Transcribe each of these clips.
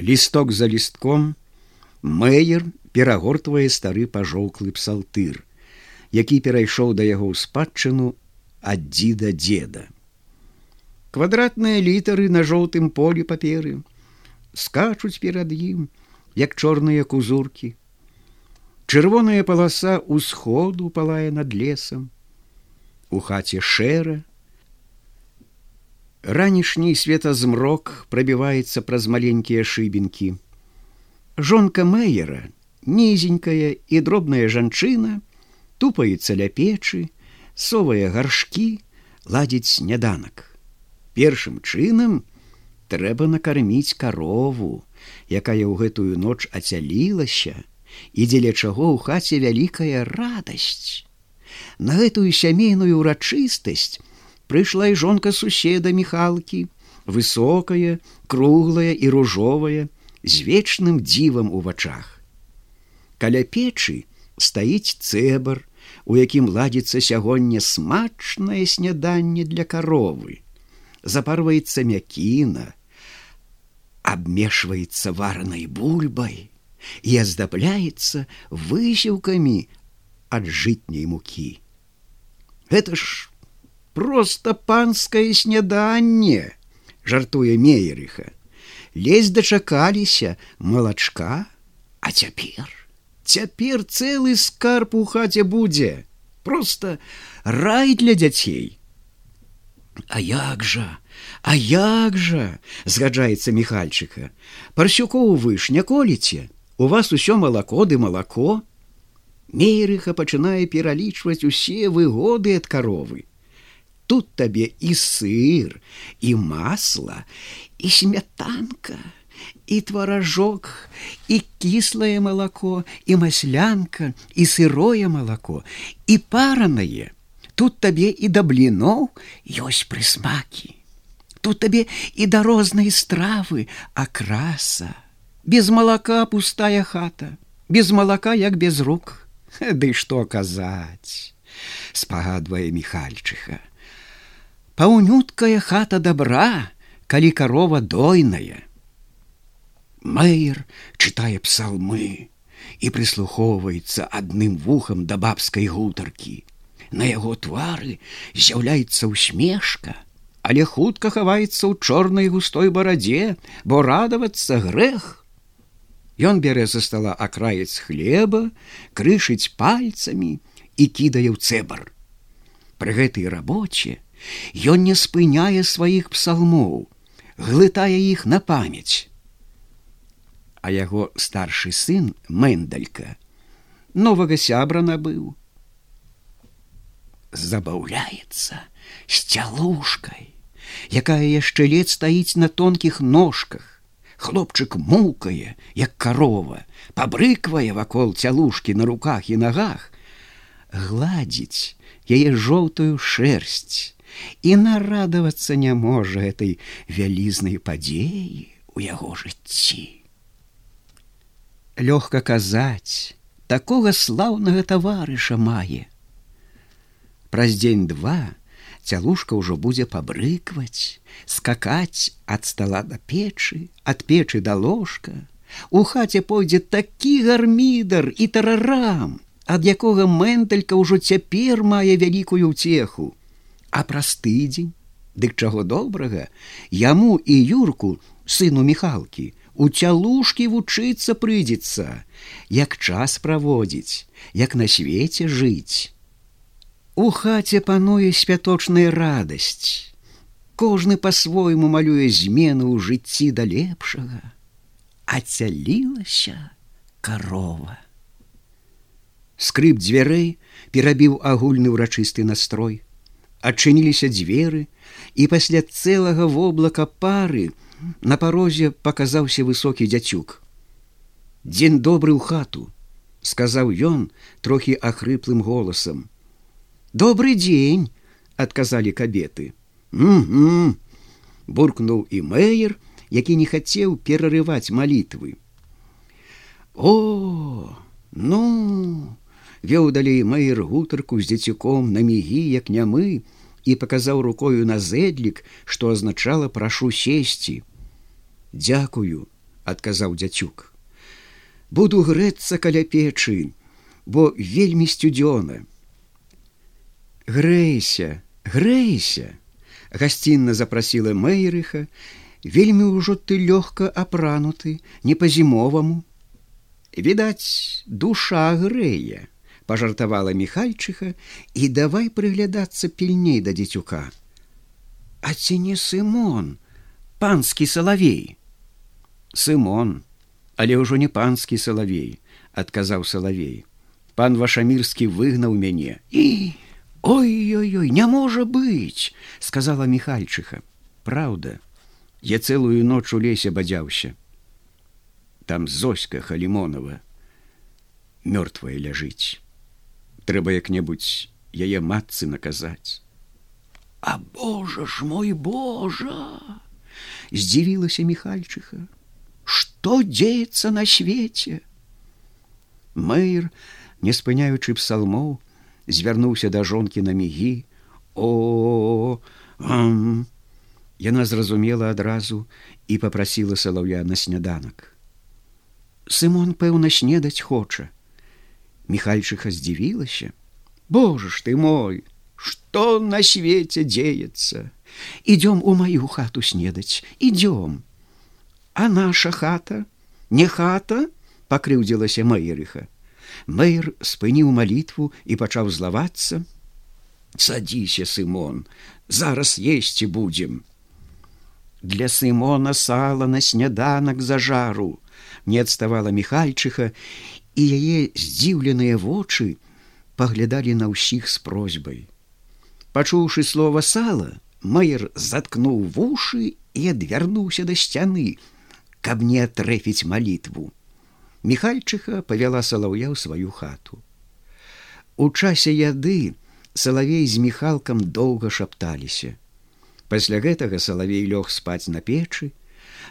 лісток за лістком мэйер перагортвае стары пажоўклы псалтыр, які перайшоў да яго ў спадчыну ад дзіда дзеда. Квадратныя літары на жоўтым полі паперы скачуць перад ім, як чорныя кузуркі. Чырвоная паласа ўсходу палае над лесам. У хаце шэра, ранішні светазмрок прабіваецца праз маленькія шыбінкі. Жонка мэйера, нізенькая і дробная жанчына, тупаецца ля печы, совае гаршкі, ладзіць сняданак. Першым чынам трэба накарміць карову, якая ў гэтую ноч ацялілася і дзеля чаго ў хаце вялікая радасць. На гэтую сямейную урачыстасць, прыйшла і жонка суседа міхалкі, высокая, круглая і ружовая, з вечным дзівам у вачах. Каля печы стаіць цэбар, у якім ладзіцца сягоння смачнае сняданне для каровы. Запарваецца мякіна, абмешваецца варанай бульбай і аздабляецца высілкамі ад жытняй мукі. Гэта ж просто панскае сняданне жартуе меерыха лезь дачакаліся малачка а цяпер? Цяпер цэлы скарб у хаце будзе. Просто рай для дзяцей. А як жа а як жа згаджаецца міхальчыка. Парсюкоў вы ж не коліце у вас усё малако ды малако. Меерыха пачынае пералічваць усе выгоды ад каровы тут табе і сыр і масла і смятанка і тваражок і кіслае малако і маслянка і сырое малако і паранае тут табе і да бліноў ёсць прысмакі тут табе і да рознай стравы акраса без малака пустая хата без малака як без рук. Ды што казаць спагадвае міхальчыха паўнюткая хата добра, калі карова дойная. Мэйр чытае псалмы і прыслухоўваецца адным вухам да бабскай гутаркі. На яго твары з'яўляецца усмешка, але хутка хаваецца ў чорнай густой барадзе, бо радавацца грэх. Ён бярэ за стола акраец хлеба, крышыць пальцамі і кідае ў цэбар. Пры гэтай рабоче Ён не спыняе сваіх псалмоў, глытае іх на памяць. А яго старшы сын мэндалька новага сябра набыў. Забаўляецца сцялушкай, якая яшчэ лет стаіць на тонкіх ножках. Хлопчык мукае, як карова, пабрыквае вакол цялушкі на руках і нагах, гладзіць яе жоўтую шерсть і нарадавацца не можа этой вялізнай падзеі у яго жыцці. Лёгка казаць, такога слаўнага таварыша мае. Праз дзень два цялушка ўжо будзе пабрыкваць, скакаць ад стала да печы, ад печы да ложка. У хаце пойдзе такі гармідар і тарарам, ад якога мэнталька ўжо цяпер мае вялікую ўцеху а праз тыдзень дык чаго добрага? Яму і юрку сыну міхалкі у цялушкі вучыцца прыйдзецца. Як час праводзіць як на свеце жыць. У хаце пануе святочная радасць. Кожны по-свойму малюе змены ў жыцці да лепшага. Ацялілася корова скрып дзвярэй перабіў агульны ўрачысты настрой адчыніліся дзверы і пасля цэлага воблака пары на парозе паказаўся высокі дзяцюк дзень добры ў хату сказаў ён трохі ахрыплым голасам добрый дзень адказалі кабеты буркнуў і мэйер які не хацеў перарываць малітвы о ну вёў далей мэйр гутарку з дзецюком на мігі як нямы і паказаў рукою на зэдлік, што азначала прашу сесці. Дякую, адказаў дзяцюк. Буду грэцца каля печы, бо вельмі сцюдзёна. Грэйся, грэйся, гасцінна запрасіла Мэйрыха, вельмі ўжо ты лёгка апрануты, не па-зімоваму. Відаць, душа грэе, пажартавала міхальчыха і давай прыглядацца пільней да дзецюка. А ці не сымон, панскі салавей. Сымон, але ўжо не панскі салавей, адказаў салавей. Пан вашамірскі выгнаў мяне і ой-ой-ой, не можа быць, сказала міхальчыха. Праўда, я цэлую ноч у лесе бадзяўся там зоська халімонова мёртвая ляжыць трэба як-небудзь яе матцы наказаць. А божа ж мой божа! Здзівілася михальчыха что дзеецца на свеце? Мэйр не спыняючы псалмоў звярнуўся да жонкі на мігі. О яна зразумела адразу і попрасіла салаўя на сняданак. Сымон, пэўна, снедаць хоча. Михальчыха здзівілася: Боже ж ты мой, что на свеце дзеецца? Ідём у маю хату снедаць, ідём. А наша хата, не хата, пакрыўдзілася Маірыха. Мэйр спыніў малітву і пачаў злавацца: Садзіся, Сымон, зараз есці будзем. Для Сымона сала на сняданак за жару не адставала михальчыха і яе здзіўленыя вочы паглядалі на ўсіх з просьбай. Пачуўшы слова сала майер заткнуў вушы і адвярнуўся да сцяны каб не атрэфіць малітву. Михальчыха павяла салаўя ў сваю хату. У часе яды салавей з міхалкам доўга шапталіся. Пасля гэтага салавей лёг спаць на печы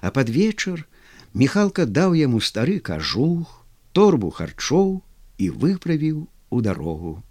а пад вечар Михалка даў яму стары кажух, торбу харчоў і выправіў у дарогу.